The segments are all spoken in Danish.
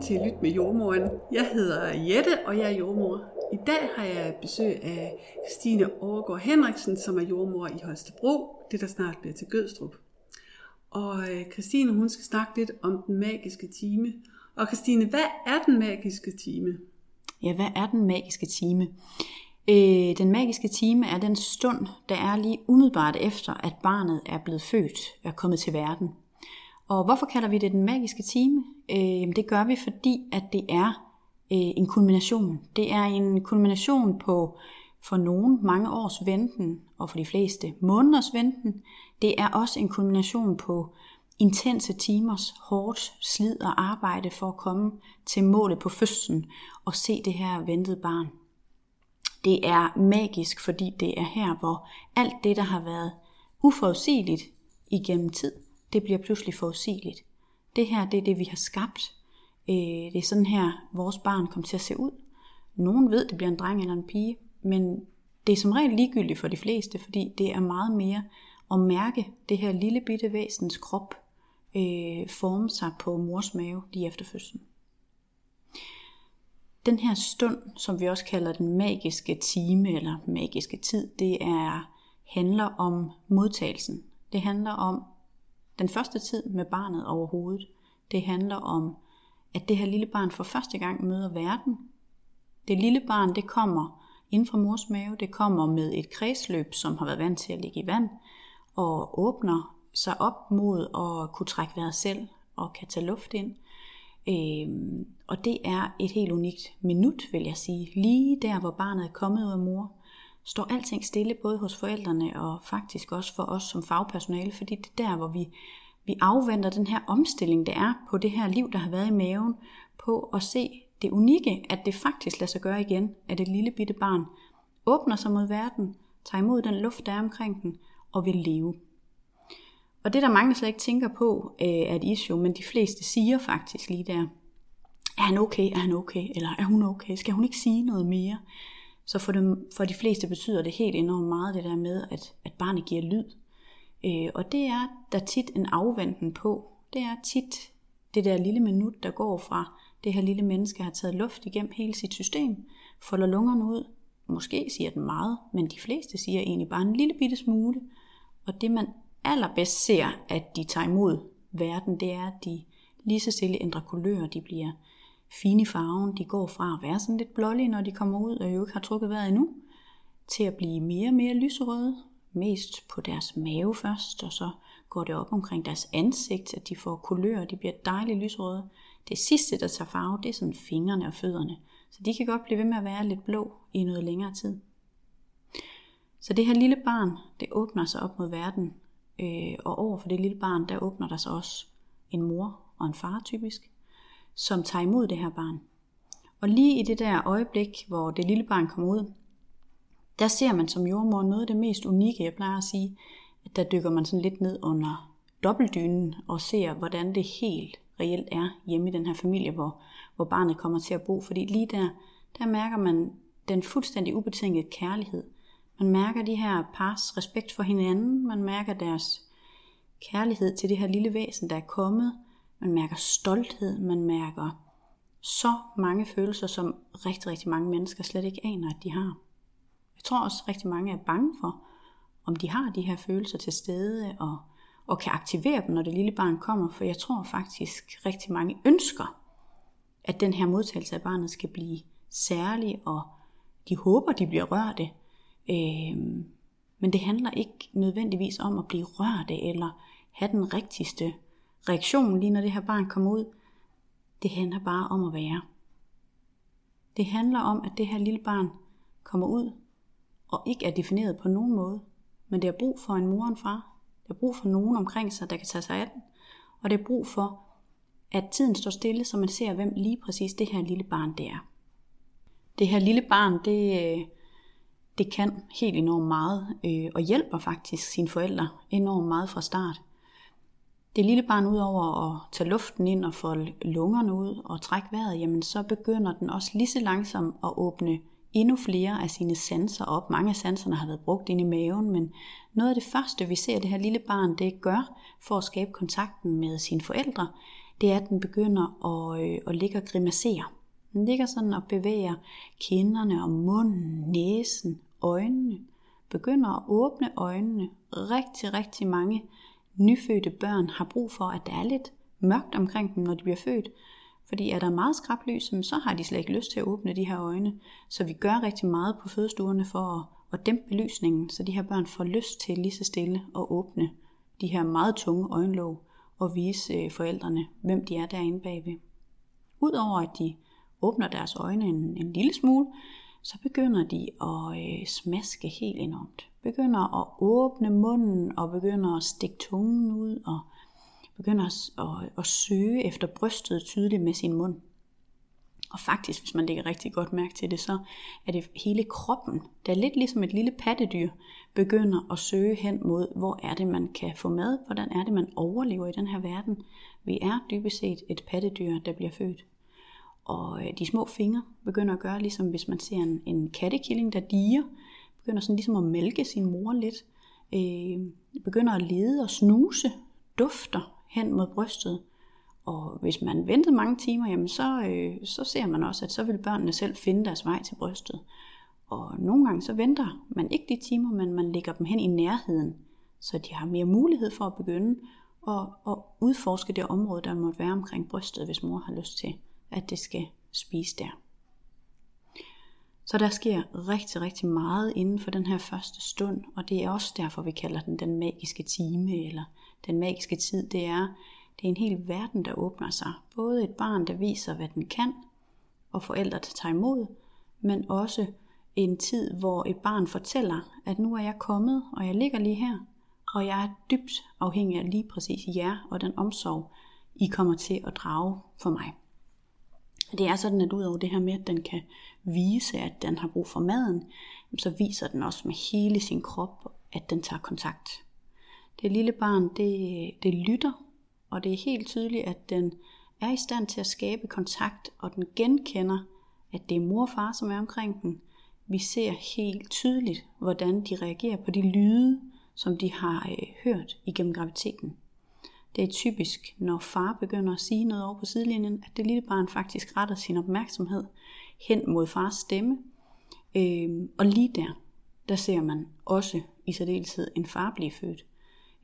Velkommen til Lyt med jordmoren. Jeg hedder Jette, og jeg er jordmor. I dag har jeg besøg af Christine Overgaard Henriksen, som er jordmor i Holstebro, det der snart bliver til Gødstrup. Og øh, Christine, hun skal snakke lidt om den magiske time. Og Christine, hvad er den magiske time? Ja, hvad er den magiske time? Øh, den magiske time er den stund, der er lige umiddelbart efter, at barnet er blevet født, er kommet til verden. Og hvorfor kalder vi det den magiske time? Øh, det gør vi, fordi at det er øh, en kulmination. Det er en kulmination på for nogen mange års venten, og for de fleste måneders venten. Det er også en kulmination på intense timers hårdt slid og arbejde for at komme til målet på fødslen og se det her ventede barn. Det er magisk, fordi det er her, hvor alt det, der har været uforudsigeligt igennem tid, det bliver pludselig forudsigeligt. Det her, det er det, vi har skabt. Øh, det er sådan her, vores barn kommer til at se ud. Nogen ved, det bliver en dreng eller en pige, men det er som regel ligegyldigt for de fleste, fordi det er meget mere at mærke det her lille bitte væsens krop øh, forme sig på mors mave lige efter fødslen. Den her stund, som vi også kalder den magiske time eller magiske tid, det er handler om modtagelsen. Det handler om den første tid med barnet overhovedet. Det handler om, at det her lille barn for første gang møder verden. Det lille barn, det kommer inden fra mors mave, det kommer med et kredsløb, som har været vant til at ligge i vand, og åbner sig op mod at kunne trække vejret selv og kan tage luft ind. Øhm, og det er et helt unikt minut, vil jeg sige. Lige der, hvor barnet er kommet ud af mor, står alting stille, både hos forældrene og faktisk også for os som fagpersonale, fordi det er der, hvor vi, vi afventer den her omstilling, det er på det her liv, der har været i maven, på at se det unikke, at det faktisk lader sig gøre igen, at et lille bitte barn åbner sig mod verden, tager imod den luft, der er omkring den, og vil leve. Og det der mange slet ikke tænker på, øh, er et issue, men de fleste siger faktisk lige der, er han okay, er han okay, eller er hun okay, skal hun ikke sige noget mere? Så for, dem, for de fleste betyder det helt enormt meget det der med, at, at barnet giver lyd. Øh, og det er der tit en afventen på. Det er tit det der lille minut, der går fra det her lille menneske har taget luft igennem hele sit system, folder lungerne ud. Måske siger den meget, men de fleste siger egentlig bare en lille bitte smule. Og det man allerbedst ser, at de tager imod verden, det er, at de lige så stille ændrer kulør, de bliver fine farven, de går fra at være sådan lidt blålige, når de kommer ud og jo ikke har trukket vejret endnu, til at blive mere og mere lyserøde, mest på deres mave først, og så går det op omkring deres ansigt, at de får kulør, de bliver dejligt lyserøde. Det sidste, der tager farve, det er sådan fingrene og fødderne, så de kan godt blive ved med at være lidt blå i noget længere tid. Så det her lille barn, det åbner sig op mod verden, øh, og over for det lille barn, der åbner der sig også en mor og en far typisk, som tager imod det her barn. Og lige i det der øjeblik, hvor det lille barn kommer ud, der ser man som jordmor noget af det mest unikke, jeg plejer at sige, at der dykker man sådan lidt ned under dobbeltdynen og ser, hvordan det helt reelt er hjemme i den her familie, hvor, hvor barnet kommer til at bo. Fordi lige der, der mærker man den fuldstændig ubetingede kærlighed. Man mærker de her pars respekt for hinanden, man mærker deres kærlighed til det her lille væsen, der er kommet, man mærker stolthed, man mærker så mange følelser, som rigtig, rigtig mange mennesker slet ikke aner, at de har. Jeg tror også, at rigtig mange er bange for, om de har de her følelser til stede, og, og kan aktivere dem, når det lille barn kommer, for jeg tror faktisk, rigtig mange ønsker, at den her modtagelse af barnet skal blive særlig, og de håber, de bliver rørte. Øh, men det handler ikke nødvendigvis om at blive rørte, eller have den rigtigste reaktion, lige når det her barn kommer ud. Det handler bare om at være. Det handler om, at det her lille barn kommer ud, og ikke er defineret på nogen måde, men det har brug for en mor og en far. Det har brug for nogen omkring sig, der kan tage sig af den. Og det har brug for, at tiden står stille, så man ser, hvem lige præcis det her lille barn det er. Det her lille barn, det, øh, det kan helt enormt meget, øh, og hjælper faktisk sine forældre enormt meget fra start. Det lille barn udover at tage luften ind og få lungerne ud og trække vejret, jamen så begynder den også lige så langsomt at åbne endnu flere af sine sanser op. Mange af sanserne har været brugt ind i maven, men noget af det første, vi ser det her lille barn, det gør for at skabe kontakten med sine forældre, det er, at den begynder at, øh, at ligge og grimacere. Den ligger sådan og bevæger kinderne og munden, næsen, øjnene. Begynder at åbne øjnene. Rigtig, rigtig mange nyfødte børn har brug for, at der er lidt mørkt omkring dem, når de bliver født. Fordi er der meget skrablys, så har de slet ikke lyst til at åbne de her øjne. Så vi gør rigtig meget på fødestuerne for at, at dæmpe belysningen, så de her børn får lyst til lige så stille at åbne de her meget tunge øjenlåg og vise øh, forældrene, hvem de er derinde bagved. Udover at de åbner deres øjne en, en lille smule, så begynder de at øh, smaske helt enormt. Begynder at åbne munden og begynder at stikke tungen ud og begynder at, at, at søge efter brystet tydeligt med sin mund. Og faktisk, hvis man lægger rigtig godt mærke til det, så er det hele kroppen, der er lidt ligesom et lille pattedyr, begynder at søge hen mod, hvor er det, man kan få mad, hvordan er det, man overlever i den her verden. Vi er dybest set et pattedyr, der bliver født. Og øh, de små fingre begynder at gøre, ligesom hvis man ser en, en kattekilling, der diger, begynder sådan ligesom at mælke sin mor lidt, øh, begynder at lede og snuse, dufter hen mod brystet. Og hvis man ventede mange timer, jamen så, øh, så ser man også, at så vil børnene selv finde deres vej til brystet. Og nogle gange så venter man ikke de timer, men man lægger dem hen i nærheden, så de har mere mulighed for at begynde at, at udforske det område, der måtte være omkring brystet, hvis mor har lyst til, at det skal spise der. Så der sker rigtig, rigtig meget inden for den her første stund, og det er også derfor, vi kalder den den magiske time, eller den magiske tid. Det er, det er en hel verden, der åbner sig. Både et barn, der viser, hvad den kan, og forældre, der tager imod, men også en tid, hvor et barn fortæller, at nu er jeg kommet, og jeg ligger lige her, og jeg er dybt afhængig af lige præcis jer og den omsorg, I kommer til at drage for mig. Det er sådan, at udover det her med, at den kan vise, at den har brug for maden, så viser den også med hele sin krop, at den tager kontakt. Det lille barn, det, det lytter, og det er helt tydeligt, at den er i stand til at skabe kontakt, og den genkender, at det er mor og far, som er omkring den. Vi ser helt tydeligt, hvordan de reagerer på de lyde, som de har øh, hørt igennem graviteten. Det er typisk, når far begynder at sige noget over på sidelinjen, at det lille barn faktisk retter sin opmærksomhed hen mod fars stemme. Øh, og lige der, der ser man også i særdeleshed en far blive født,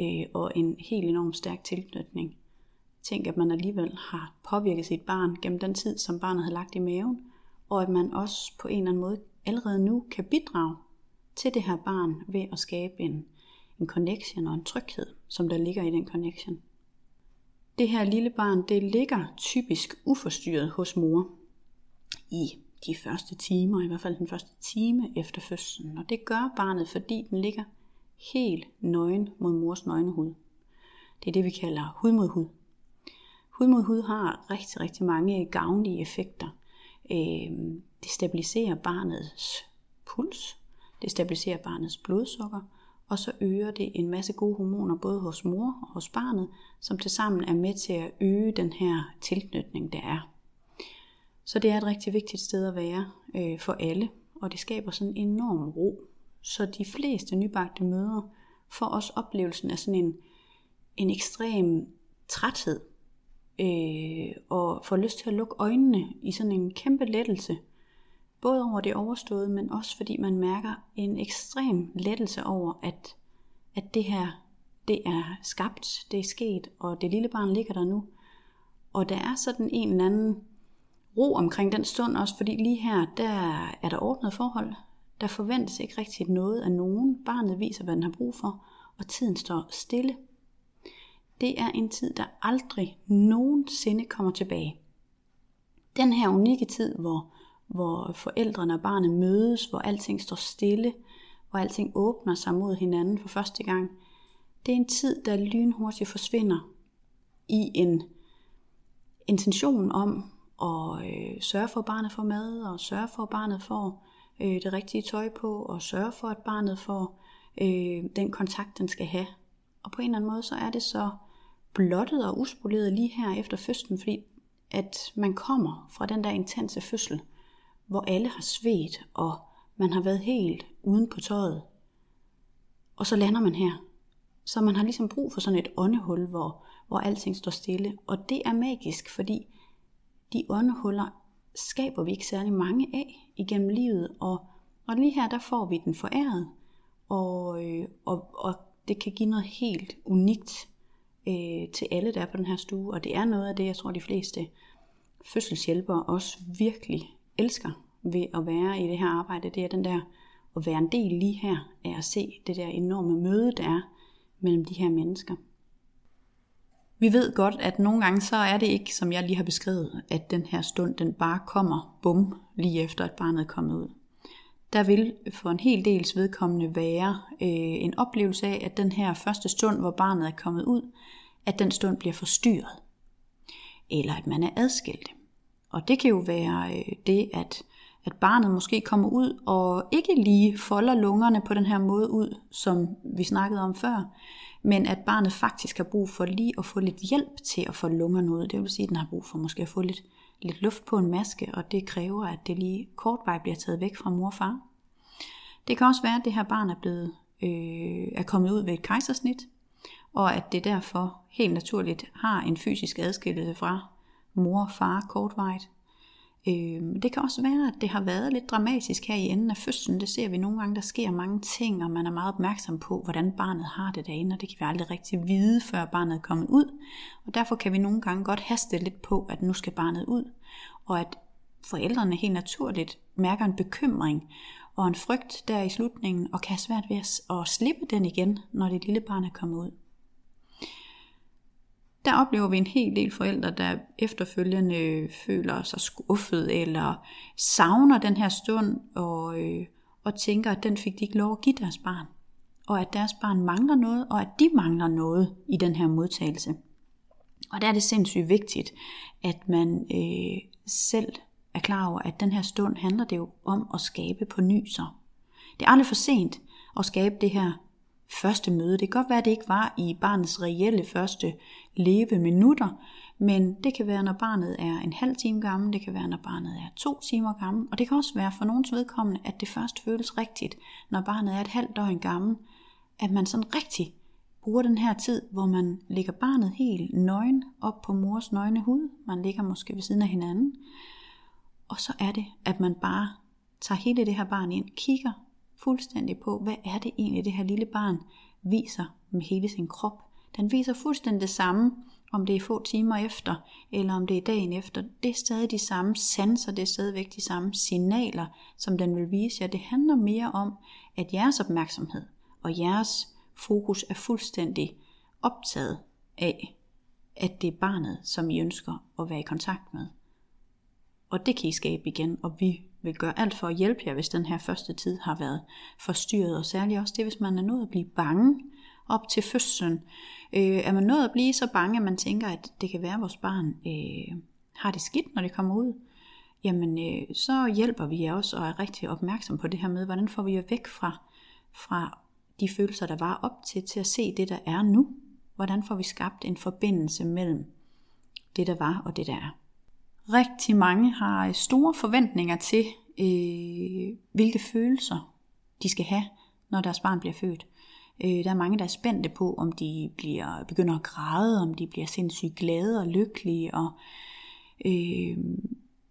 øh, og en helt enormt stærk tilknytning. Tænk, at man alligevel har påvirket sit barn gennem den tid, som barnet har lagt i maven, og at man også på en eller anden måde allerede nu kan bidrage til det her barn ved at skabe en, en connection og en tryghed, som der ligger i den connection. Det her lille barn, det ligger typisk uforstyrret hos mor i de første timer, i hvert fald den første time efter fødslen. Og det gør barnet, fordi den ligger helt nøgen mod mors nøgne hud. Det er det, vi kalder hud mod hud. Hud mod hud har rigtig, rigtig mange gavnlige effekter. Øhm, det stabiliserer barnets puls, det stabiliserer barnets blodsukker, og så øger det en masse gode hormoner både hos mor og hos barnet, som tilsammen er med til at øge den her tilknytning, der er. Så det er et rigtig vigtigt sted at være øh, for alle, og det skaber sådan en enorm ro. Så de fleste nybagte møder får også oplevelsen af sådan en, en ekstrem træthed, øh, og får lyst til at lukke øjnene i sådan en kæmpe lettelse – Både over det overståede, men også fordi man mærker en ekstrem lettelse over, at, at det her, det er skabt, det er sket, og det lille barn ligger der nu. Og der er sådan en eller anden ro omkring den stund også, fordi lige her, der er der ordnet forhold. Der forventes ikke rigtigt noget af nogen. Barnet viser, hvad den har brug for, og tiden står stille. Det er en tid, der aldrig nogensinde kommer tilbage. Den her unikke tid, hvor hvor forældrene og barnet mødes, hvor alting står stille, hvor alting åbner sig mod hinanden for første gang. Det er en tid, der lynhurtigt forsvinder i en intention om at øh, sørge for, at barnet får mad, og sørge for, at barnet får øh, det rigtige tøj på, og sørge for, at barnet får øh, den kontakt, den skal have. Og på en eller anden måde, så er det så blottet og uspoleret lige her efter fødslen, fordi at man kommer fra den der intense fødsel, hvor alle har svedt, og man har været helt uden på tøjet. Og så lander man her. Så man har ligesom brug for sådan et åndehul, hvor, hvor alting står stille. Og det er magisk, fordi de åndehuller skaber vi ikke særlig mange af igennem livet. Og, og lige her, der får vi den foræret. Og, øh, og, og det kan give noget helt unikt øh, til alle, der er på den her stue. Og det er noget af det, jeg tror, de fleste fødselshjælpere også virkelig elsker ved at være i det her arbejde. Det er den der at være en del lige her af at se det der enorme møde, der er mellem de her mennesker. Vi ved godt, at nogle gange så er det ikke, som jeg lige har beskrevet, at den her stund, den bare kommer bum, lige efter at barnet er kommet ud. Der vil for en hel dels vedkommende være øh, en oplevelse af, at den her første stund, hvor barnet er kommet ud, at den stund bliver forstyrret. Eller at man er adskilt. Og det kan jo være øh, det, at, at barnet måske kommer ud og ikke lige folder lungerne på den her måde ud, som vi snakkede om før, men at barnet faktisk har brug for lige at få lidt hjælp til at få lungerne ud. Det vil sige, at den har brug for måske at få lidt, lidt luft på en maske, og det kræver, at det lige kort vej bliver taget væk fra mor og far. Det kan også være, at det her barn er blevet øh, er kommet ud ved et kejsersnit, og at det derfor helt naturligt har en fysisk adskillelse fra mor og far kortvejt. Øh, det kan også være, at det har været lidt dramatisk her i enden af fødslen. Det ser vi nogle gange, der sker mange ting, og man er meget opmærksom på, hvordan barnet har det derinde, og det kan vi aldrig rigtig vide, før barnet er kommet ud. Og derfor kan vi nogle gange godt haste lidt på, at nu skal barnet ud, og at forældrene helt naturligt mærker en bekymring og en frygt der i slutningen, og kan have svært ved at slippe den igen, når det lille barn er kommet ud der oplever vi en hel del forældre, der efterfølgende øh, føler sig skuffet eller savner den her stund og, øh, og tænker, at den fik de ikke lov at give deres barn. Og at deres barn mangler noget, og at de mangler noget i den her modtagelse. Og der er det sindssygt vigtigt, at man øh, selv er klar over, at den her stund handler det jo om at skabe på ny så. Det er aldrig for sent at skabe det her første møde. Det kan godt være, at det ikke var i barnets reelle første leve minutter, men det kan være, når barnet er en halv time gammel, det kan være, når barnet er to timer gammel, og det kan også være for nogens vedkommende, at det først føles rigtigt, når barnet er et halvt døgn gammel, at man sådan rigtig bruger den her tid, hvor man lægger barnet helt nøgen op på mors nøgne hud. Man ligger måske ved siden af hinanden. Og så er det, at man bare tager hele det her barn ind, kigger fuldstændig på, hvad er det egentlig, det her lille barn viser med hele sin krop. Den viser fuldstændig det samme, om det er få timer efter, eller om det er dagen efter. Det er stadig de samme sanser, det er stadigvæk de samme signaler, som den vil vise jer. Det handler mere om, at jeres opmærksomhed og jeres fokus er fuldstændig optaget af, at det er barnet, som I ønsker at være i kontakt med. Og det kan I skabe igen, og vi vil gøre alt for at hjælpe jer, hvis den her første tid har været forstyrret. Og særligt også det, hvis man er nået at blive bange op til fødslen. Øh, er man nået at blive så bange, at man tænker, at det kan være, at vores barn øh, har det skidt, når det kommer ud, jamen øh, så hjælper vi jer også og er rigtig opmærksom på det her med, hvordan får vi jer væk fra, fra de følelser, der var op til, til at se det, der er nu. Hvordan får vi skabt en forbindelse mellem det, der var og det, der er. Rigtig mange har øh, store forventninger til, øh, hvilke følelser de skal have, når deres barn bliver født. Øh, der er mange, der er spændte på, om de bliver, begynder at græde, om de bliver sindssygt glade og lykkelige. Og, øh,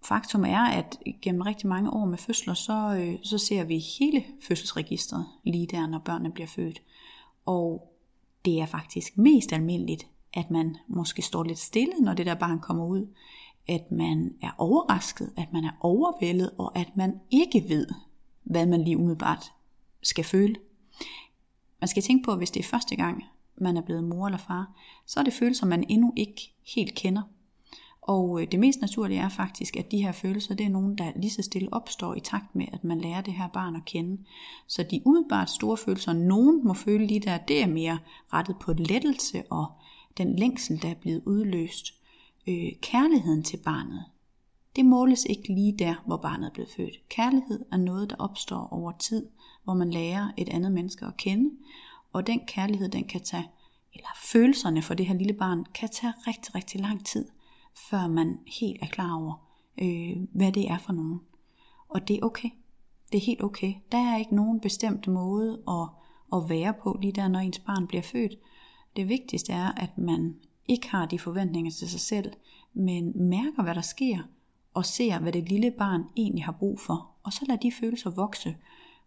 faktum er, at gennem rigtig mange år med fødsler, så, øh, så ser vi hele fødselsregistret lige der, når børnene bliver født. Og det er faktisk mest almindeligt, at man måske står lidt stille, når det der barn kommer ud at man er overrasket, at man er overvældet, og at man ikke ved, hvad man lige umiddelbart skal føle. Man skal tænke på, at hvis det er første gang, man er blevet mor eller far, så er det følelser, man endnu ikke helt kender. Og øh, det mest naturlige er faktisk, at de her følelser, det er nogen, der lige så stille opstår i takt med, at man lærer det her barn at kende. Så de umiddelbart store følelser, nogen må føle lige der, det er mere rettet på lettelse og den længsel, der er blevet udløst øh, kærligheden til barnet, det måles ikke lige der, hvor barnet er blevet født. Kærlighed er noget, der opstår over tid, hvor man lærer et andet menneske at kende, og den kærlighed, den kan tage, eller følelserne for det her lille barn, kan tage rigtig, rigtig lang tid, før man helt er klar over, øh, hvad det er for nogen. Og det er okay. Det er helt okay. Der er ikke nogen bestemt måde at, at være på lige der, når ens barn bliver født. Det vigtigste er, at man ikke har de forventninger til sig selv, men mærker, hvad der sker, og ser, hvad det lille barn egentlig har brug for. Og så lader de følelser vokse.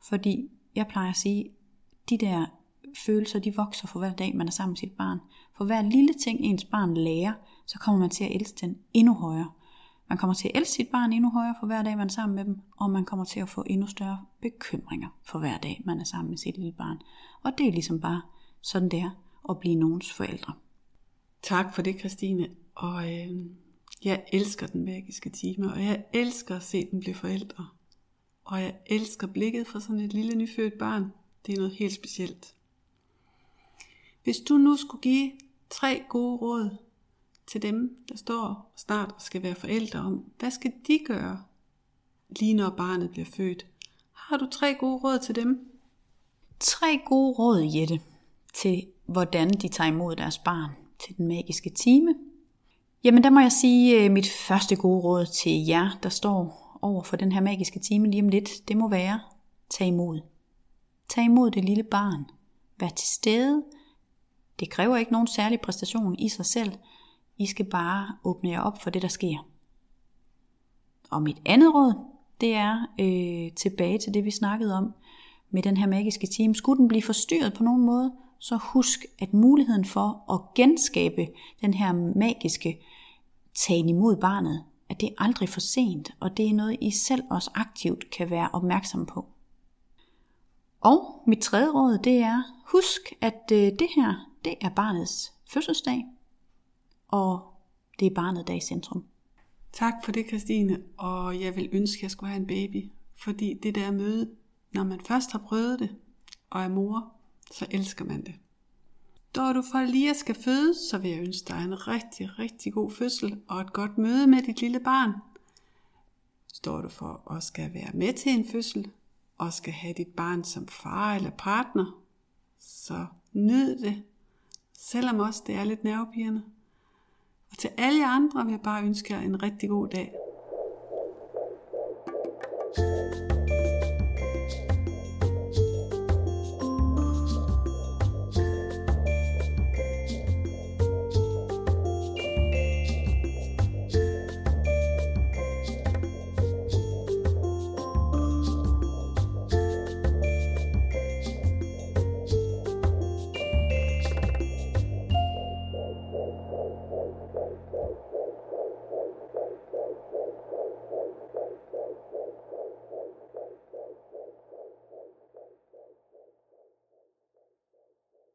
Fordi jeg plejer at sige, de der følelser, de vokser for hver dag, man er sammen med sit barn. For hver lille ting, ens barn lærer, så kommer man til at elske den endnu højere. Man kommer til at elske sit barn endnu højere for hver dag, man er sammen med dem, og man kommer til at få endnu større bekymringer for hver dag, man er sammen med sit lille barn. Og det er ligesom bare sådan det er at blive nogens forældre. Tak for det, Christine. Og øh, jeg elsker den magiske time, og jeg elsker at se den blive forældre. Og jeg elsker blikket fra sådan et lille nyfødt barn. Det er noget helt specielt. Hvis du nu skulle give tre gode råd til dem, der står snart og skal være forældre om, hvad skal de gøre, lige når barnet bliver født? Har du tre gode råd til dem? Tre gode råd, Jette, til hvordan de tager imod deres barn til den magiske time. Jamen der må jeg sige, øh, mit første gode råd til jer, der står over for den her magiske time lige om lidt, det må være, tag imod. Tag imod det lille barn. Vær til stede. Det kræver ikke nogen særlig præstation i sig selv. I skal bare åbne jer op for det, der sker. Og mit andet råd, det er øh, tilbage til det, vi snakkede om med den her magiske time. Skulle den blive forstyrret på nogen måde, så husk, at muligheden for at genskabe den her magiske tagen imod barnet, at det er aldrig for sent, og det er noget, I selv også aktivt kan være opmærksom på. Og mit tredje råd, det er, husk, at øh, det her, det er barnets fødselsdag, og det er barnet, der er i centrum. Tak for det, Christine, og jeg vil ønske, at jeg skulle have en baby, fordi det der møde, når man først har prøvet det, og er mor, så elsker man det. Når du for lige skal føde, så vil jeg ønske dig en rigtig, rigtig god fødsel og et godt møde med dit lille barn. Står du for at skal være med til en fødsel, og skal have dit barn som far eller partner, så nyd det, selvom også det er lidt nervepirrende. Og til alle andre vil jeg bare ønske jer en rigtig god dag.